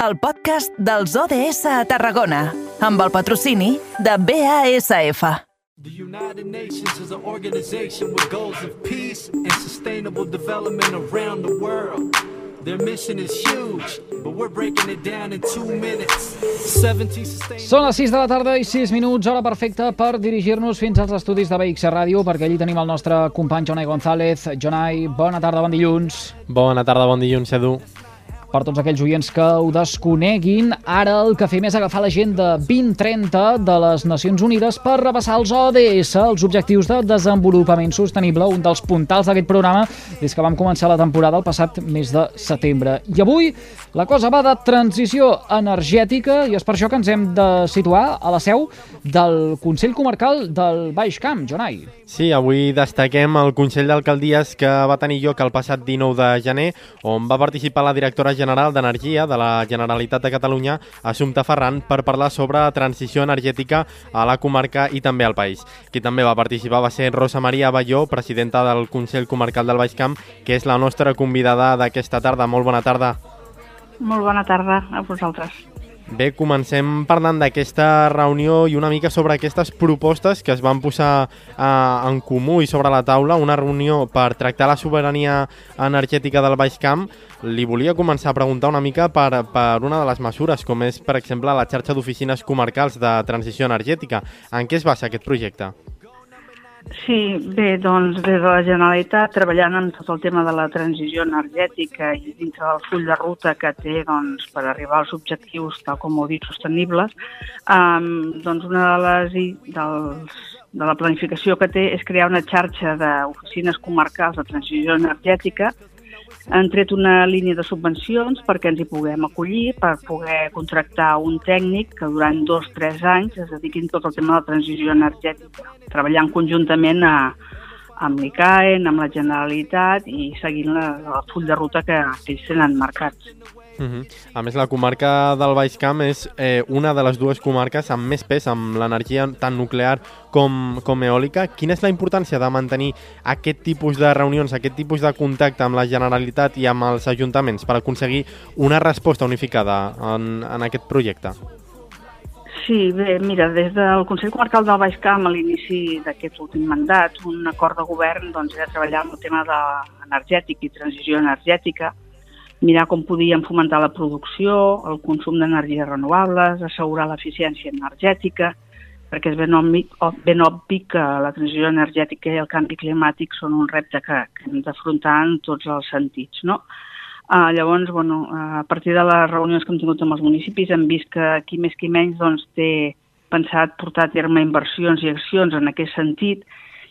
el podcast dels ODS a Tarragona, amb el patrocini de BASF. The United Nations is an organization with goals of peace and sustainable development around the world. Their mission is huge, but we're breaking it down in two minutes. 70 Són les 6 de la tarda i 6 minuts, hora perfecta per dirigir-nos fins als estudis de BX Ràdio, perquè allí tenim el nostre company Jonai González. Jonai, bona tarda, bon dilluns. Bona tarda, bon dilluns, Edu. Per tots aquells oients que ho desconeguin, ara el que fem és agafar l'agenda 2030 de les Nacions Unides per repassar els ODS, els Objectius de Desenvolupament Sostenible, un dels puntals d'aquest programa des que vam començar la temporada el passat mes de setembre. I avui la cosa va de transició energètica i és per això que ens hem de situar a la seu del Consell Comarcal del Baix Camp, Jonai. Sí, avui destaquem el Consell d'Alcaldies que va tenir lloc el passat 19 de gener, on va participar la directora general d'Energia de la Generalitat de Catalunya, Assumpta Ferran, per parlar sobre transició energètica a la comarca i també al país. Qui també va participar va ser Rosa Maria Aballó, presidenta del Consell Comarcal del Baix Camp, que és la nostra convidada d'aquesta tarda. Molt bona tarda. Molt bona tarda a vosaltres. Bé, comencem parlant d'aquesta reunió i una mica sobre aquestes propostes que es van posar eh, en comú i sobre la taula, una reunió per tractar la sobirania energètica del Baix Camp. Li volia començar a preguntar una mica per, per una de les mesures, com és, per exemple, la xarxa d'oficines comarcals de transició energètica. En què es basa aquest projecte? Sí, bé, doncs des de la Generalitat, treballant en tot el tema de la transició energètica i dintre del full de ruta que té doncs, per arribar als objectius, tal com ho dit, sostenibles, um, doncs una de les dels, de la planificació que té és crear una xarxa d'oficines comarcals de transició energètica han tret una línia de subvencions perquè ens hi puguem acollir, per poder contractar un tècnic que durant dos o tres anys es dediquin tot el tema de la transició energètica, treballant conjuntament a, amb l'ICAEN, amb la Generalitat i seguint la, la full de ruta que ells tenen marcats. Uh -huh. A més, la comarca del Baix Camp és eh, una de les dues comarques amb més pes amb l'energia tant nuclear com, com eòlica. Quina és la importància de mantenir aquest tipus de reunions, aquest tipus de contacte amb la Generalitat i amb els ajuntaments per aconseguir una resposta unificada en, en aquest projecte? Sí, bé, mira, des del Consell Comarcal del Baix Camp a l'inici d'aquest últim mandat, un acord de govern doncs, era treballar amb el tema de energètic i transició energètica, mirar com podíem fomentar la producció, el consum d'energies renovables, assegurar l'eficiència energètica, perquè és ben obvi, ben obvi que la transició energètica i el canvi climàtic són un repte que, que hem d'afrontar en tots els sentits. No? Uh, llavors, bueno, a partir de les reunions que hem tingut amb els municipis hem vist que qui més qui menys doncs, té pensat portar a terme inversions i accions en aquest sentit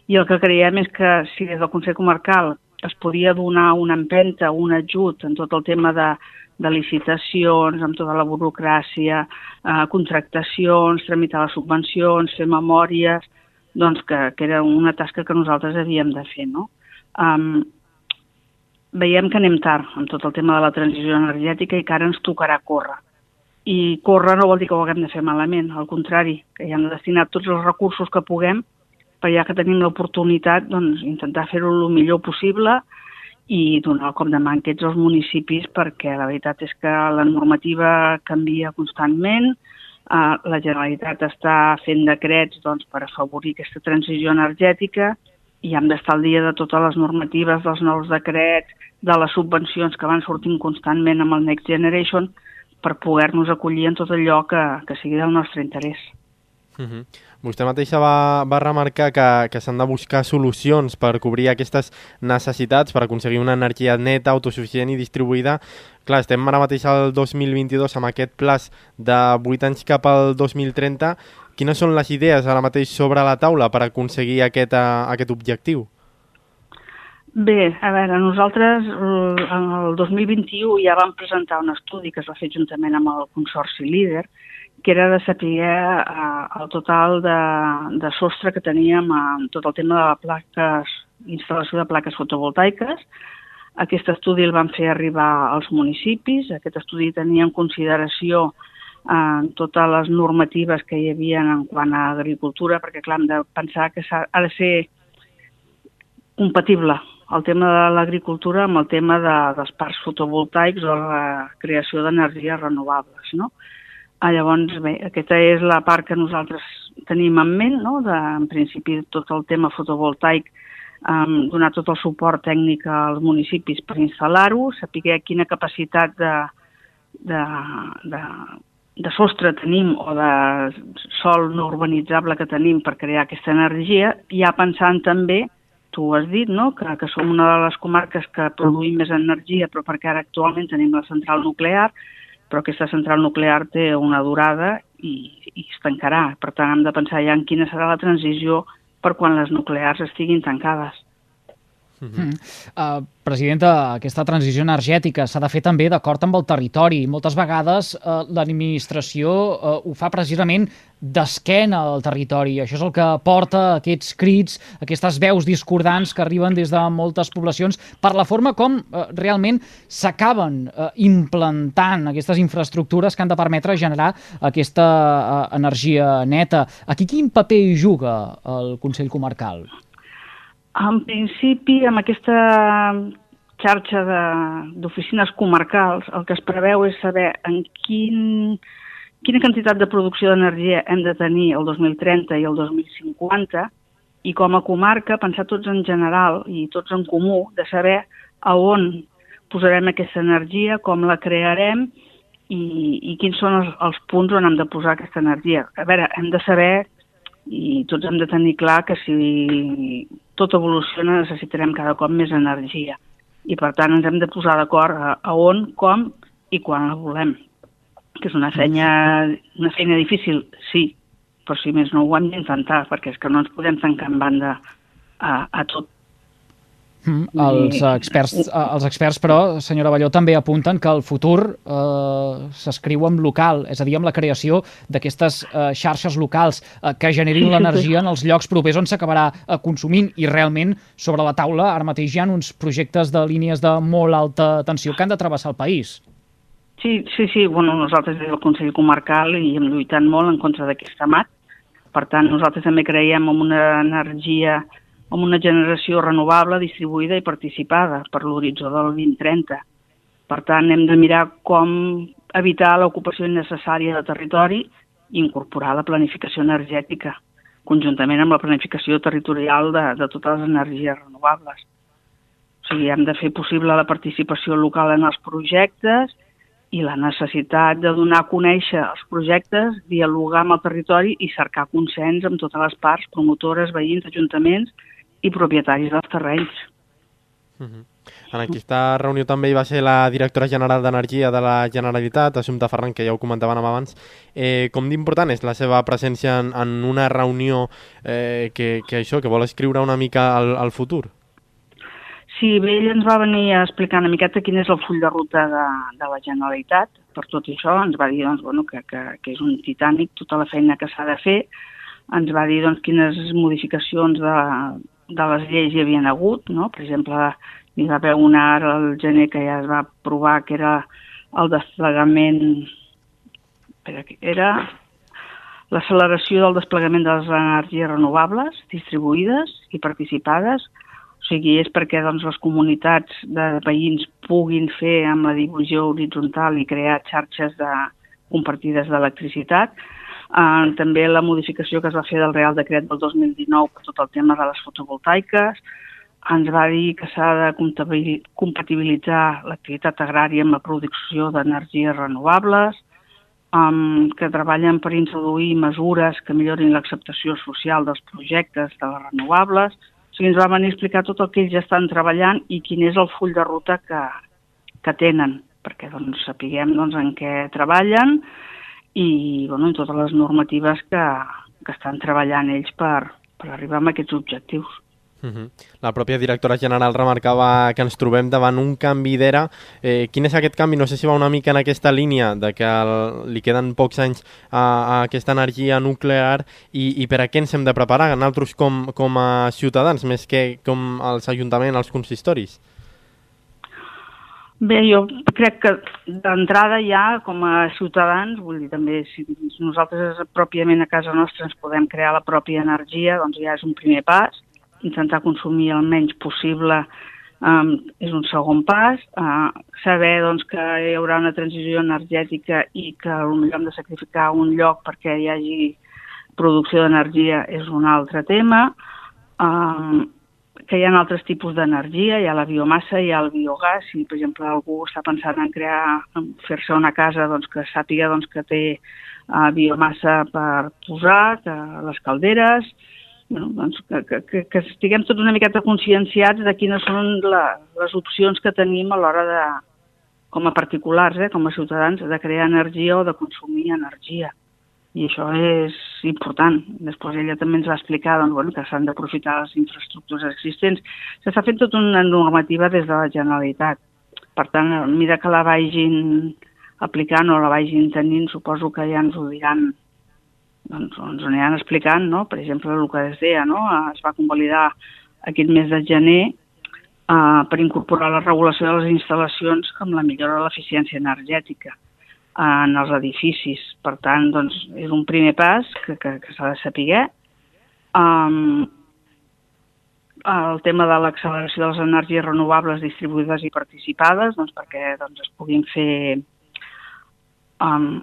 i el que creiem és que si des del Consell Comarcal es podia donar una empenta, un ajut en tot el tema de, de licitacions, amb tota la burocràcia, eh, contractacions, tramitar les subvencions, fer memòries, doncs que, que era una tasca que nosaltres havíem de fer, no? Um, veiem que anem tard amb tot el tema de la transició energètica i que ara ens tocarà córrer. I córrer no vol dir que ho haguem de fer malament, al contrari, que hi hem de destinar tots els recursos que puguem però ja que tenim l'oportunitat, doncs, intentar fer-ho el millor possible i donar el cop de mà aquests els municipis perquè la veritat és que la normativa canvia constantment, eh, la Generalitat està fent decrets doncs, per afavorir aquesta transició energètica i hem d'estar al dia de totes les normatives, dels nous decrets, de les subvencions que van sortint constantment amb el Next Generation per poder-nos acollir en tot allò que, que sigui del nostre interès. Uh -huh. Vostè mateixa va, va remarcar que, que s'han de buscar solucions per cobrir aquestes necessitats, per aconseguir una energia neta, autosuficient i distribuïda. Clar, estem ara mateix al 2022 amb aquest plaç de 8 anys cap al 2030. Quines són les idees ara mateix sobre la taula per aconseguir aquest, uh, aquest objectiu? Bé, a veure, nosaltres en el 2021 ja vam presentar un estudi que es va fer juntament amb el Consorci Líder, que era de saber eh, el total de, de sostre que teníem en tot el tema de la plaques, instal·lació de plaques fotovoltaiques. Aquest estudi el van fer arribar als municipis. Aquest estudi tenia en consideració eh, totes les normatives que hi havia en quant a agricultura, perquè clar, hem de pensar que ha de ser compatible el tema de l'agricultura amb el tema de, dels parcs fotovoltaics o la creació d'energies renovables, no? Ah, llavors, bé, aquesta és la part que nosaltres tenim en ment, no? de, en principi tot el tema fotovoltaic, um, donar tot el suport tècnic als municipis per instal·lar-ho, saber quina capacitat de, de, de, de sostre tenim o de sol no urbanitzable que tenim per crear aquesta energia, ja pensant també, tu has dit, no? que, que som una de les comarques que produïm més energia, però perquè ara actualment tenim la central nuclear, però aquesta central nuclear té una durada i, i es tancarà. Per tant, hem de pensar ja en quina serà la transició per quan les nuclears estiguin tancades. Mm -hmm. uh, presidenta, aquesta transició energètica s'ha de fer també d'acord amb el territori. Moltes vegades uh, l'administració uh, ho fa precisament d'esquena al territori. Això és el que porta aquests crits, aquestes veus discordants que arriben des de moltes poblacions per la forma com uh, realment s'acaben uh, implantant aquestes infraestructures que han de permetre generar aquesta uh, energia neta. Aquí quin paper juga el Consell Comarcal? En principi, amb aquesta xarxa d'oficines comarcals, el que es preveu és saber en quin, quina quantitat de producció d'energia hem de tenir el 2030 i el 2050 i com a comarca pensar tots en general i tots en comú de saber a on posarem aquesta energia, com la crearem i, i quins són els, els punts on hem de posar aquesta energia. A veure, hem de saber i tots hem de tenir clar que si tot evoluciona necessitarem cada cop més energia. I per tant ens hem de posar d'acord a, a on, com i quan la volem. Que és una feina, una feina difícil, sí, però si més no ho hem d'intentar, perquè és que no ens podem tancar en banda a, a tot Mm, els, experts, eh, els experts, però, senyora Balló, també apunten que el futur eh, s'escriu amb local, és a dir, amb la creació d'aquestes eh, xarxes locals eh, que generin l'energia en els llocs propers on s'acabarà eh, consumint i realment sobre la taula ara mateix hi ha uns projectes de línies de molt alta tensió que han de travessar el país. Sí, sí, sí. Bueno, nosaltres des del Consell Comarcal hi hem lluitat molt en contra d'aquest amat. Per tant, nosaltres també creiem en una energia amb una generació renovable, distribuïda i participada per l'horitzó del 2030. Per tant, hem de mirar com evitar l'ocupació innecessària de territori i incorporar la planificació energètica, conjuntament amb la planificació territorial de, de totes les energies renovables. O sigui, hem de fer possible la participació local en els projectes i la necessitat de donar a conèixer els projectes, dialogar amb el territori i cercar consens amb totes les parts, promotores, veïns, ajuntaments i propietaris dels terrenys. Uh -huh. En aquesta reunió també hi va ser la directora general d'Energia de la Generalitat, Assumpta Ferran, que ja ho comentaven abans. Eh, com d'important és la seva presència en, en una reunió eh, que, que això, que vol escriure una mica al, al futur? Sí, bé, ell ens va venir a explicar una miqueta quin és el full de ruta de, de la Generalitat. Per tot això ens va dir doncs, bueno, que, que, que és un titànic tota la feina que s'ha de fer. Ens va dir doncs, quines modificacions de, de les lleis hi havien hagut, no? Per exemple, hi va haver una ara al gener que ja es va provar que era el desplegament... Era l'acceleració del desplegament de les energies renovables distribuïdes i participades. O sigui, és perquè doncs, les comunitats de veïns puguin fer amb la divisió horitzontal i crear xarxes de compartides d'electricitat Uh, també la modificació que es va fer del Real Decret del 2019 per tot el tema de les fotovoltaiques. Ens va dir que s'ha de compatibilitzar l'activitat agrària amb la producció d'energies renovables, um, que treballen per introduir mesures que millorin l'acceptació social dels projectes de les renovables. O sigui, ens va venir a explicar tot el que ells estan treballant i quin és el full de ruta que, que tenen, perquè doncs, sapiguem doncs, en què treballen i bueno, totes les normatives que, que estan treballant ells per, per arribar a aquests objectius. Uh -huh. La pròpia directora general remarcava que ens trobem davant un canvi d'era. Eh, quin és aquest canvi? No sé si va una mica en aquesta línia de que el, li queden pocs anys a, a aquesta energia nuclear i, i per a què ens hem de preparar nosaltres com, com a ciutadans, més que com els ajuntaments, els consistoris? Bé, jo crec que d'entrada ja, com a ciutadans, vull dir, també si nosaltres pròpiament a casa nostra ens podem crear la pròpia energia, doncs ja és un primer pas, intentar consumir el menys possible um, és un segon pas. Uh, saber doncs, que hi haurà una transició energètica i que potser hem de sacrificar un lloc perquè hi hagi producció d'energia és un altre tema. Um, que hi ha altres tipus d'energia, hi ha la biomassa, hi ha el biogàs, si per exemple algú està pensant en crear, fer-se una casa doncs, que sàpiga doncs, que té uh, biomassa per posar, que les calderes, bueno, doncs, que, que, que estiguem tots una miqueta conscienciats de quines són la, les opcions que tenim a l'hora de, com a particulars, eh, com a ciutadans, de crear energia o de consumir energia. I això és important. Després ella també ens va explicar doncs, bueno, que s'han d'aprofitar les infraestructures existents. S'està fent tota una normativa des de la Generalitat. Per tant, a mesura que la vagin aplicant o la vagin tenint, suposo que ja ens ho diran doncs, ens ho aniran explicant, no? Per exemple, el que es deia, no? Es va convalidar aquest mes de gener uh, per incorporar la regulació de les instal·lacions amb la millora de l'eficiència energètica en els edificis. Per tant, doncs, és un primer pas que, que, que s'ha de saber. Um, el tema de l'acceleració de les energies renovables distribuïdes i participades, doncs, perquè doncs, es puguin fer um,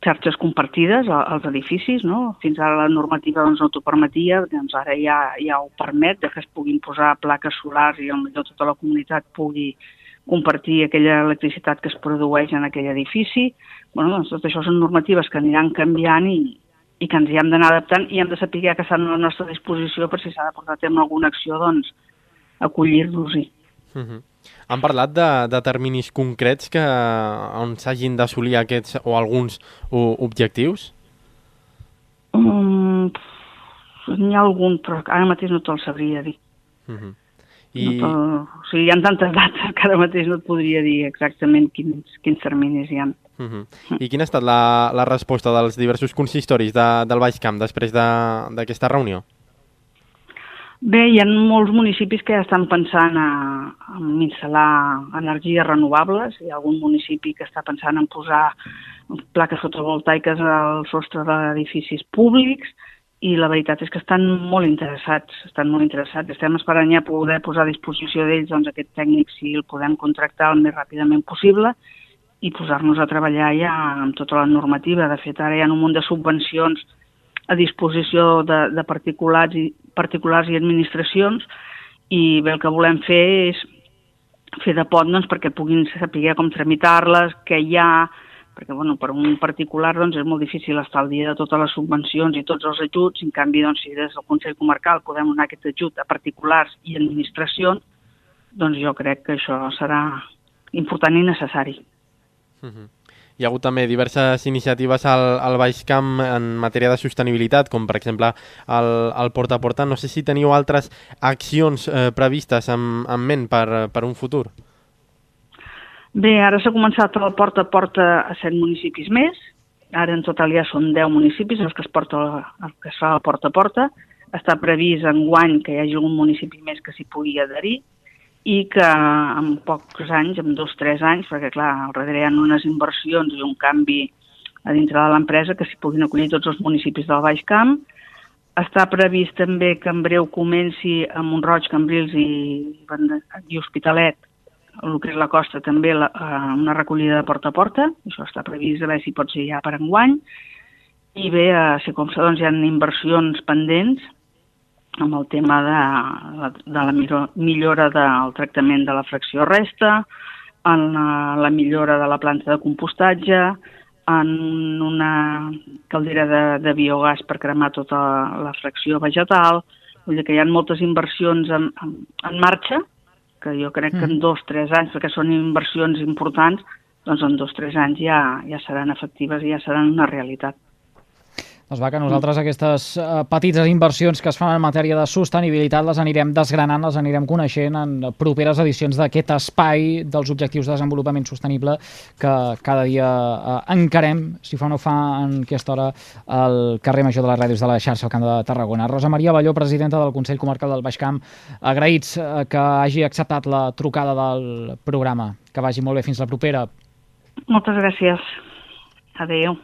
xarxes compartides als edificis, no? Fins ara la normativa doncs, no t'ho permetia, doncs ara ja, ja ho permet, que es puguin posar plaques solars i millor tota la comunitat pugui compartir aquella electricitat que es produeix en aquell edifici. Bueno, doncs tot això són normatives que aniran canviant i, i que ens hi hem d'anar adaptant i hem de saber que estan a la nostra disposició per si s'ha de portar a terme alguna acció, doncs, acollir-los-hi. Uh -huh. Han parlat de, de terminis concrets que on s'hagin d'assolir aquests o alguns o, objectius? Um, N'hi ha algun, però ara mateix no te'l sabria dir. Uh -huh. I... No o sigui, hi ha tantes dates que ara mateix no et podria dir exactament quins, quins terminis hi ha. Uh -huh. I quina ha estat la, la resposta dels diversos consistoris de, del Baix Camp després d'aquesta de, reunió? Bé, hi ha molts municipis que ja estan pensant a, a instal·lar energies renovables. Hi ha algun municipi que està pensant en posar plaques fotovoltaiques al sostre d'edificis públics i la veritat és que estan molt interessats, estan molt interessats. Estem esperant ja poder posar a disposició d'ells doncs, aquest tècnic si el podem contractar el més ràpidament possible i posar-nos a treballar ja amb tota la normativa. De fet, ara hi ha un munt de subvencions a disposició de, de particulars, i, particulars i administracions i bé, el que volem fer és fer de pont doncs, perquè puguin saber com tramitar-les, què hi ha, perquè bueno, per un particular doncs, és molt difícil estar al dia de totes les subvencions i tots els ajuts, en canvi doncs, si des del Consell Comarcal podem donar aquest ajut a particulars i administracions, doncs jo crec que això serà important i necessari. Uh -huh. Hi ha hagut també diverses iniciatives al, al Baix Camp en matèria de sostenibilitat, com per exemple el, el Porta a Porta. No sé si teniu altres accions eh, previstes en, en ment per, per un futur. Bé, ara s'ha començat el Porta a Porta a set municipis més. Ara en total ja són 10 municipis els que es, porta, el que es fa el Porta a Porta. Està previst en guany que hi hagi un municipi més que s'hi pugui adherir i que en pocs anys, en dos o tres anys, perquè clar, al darrere hi ha unes inversions i un canvi a dintre de l'empresa que s'hi puguin acollir tots els municipis del Baix Camp. Està previst també que en breu comenci a Montroig, Cambrils i, i Hospitalet, el que és la costa també, la, eh, una recollida de porta a porta, això està previst a veure si pot ser ja per enguany, i bé, a ser com se, doncs hi ha inversions pendents amb el tema de, de la millora del tractament de la fracció resta, en la, la millora de la planta de compostatge, en una caldera de, de biogàs per cremar tota la fracció vegetal, vull dir que hi ha moltes inversions en, en, en marxa, que jo crec que en mm. dos o tres anys, perquè són inversions importants, doncs en dos o tres anys ja, ja seran efectives i ja seran una realitat. Doncs va, que nosaltres aquestes uh, petites inversions que es fan en matèria de sostenibilitat les anirem desgranant, les anirem coneixent en properes edicions d'aquest espai dels objectius de desenvolupament sostenible que cada dia uh, encarem, si fa o no fa, en aquesta hora al carrer Major de les Ràdios de la xarxa al Camp de Tarragona. Rosa Maria Balló, presidenta del Consell Comarcal del Baix Camp, agraïts uh, que hagi acceptat la trucada del programa. Que vagi molt bé. Fins la propera. Moltes gràcies. Adéu.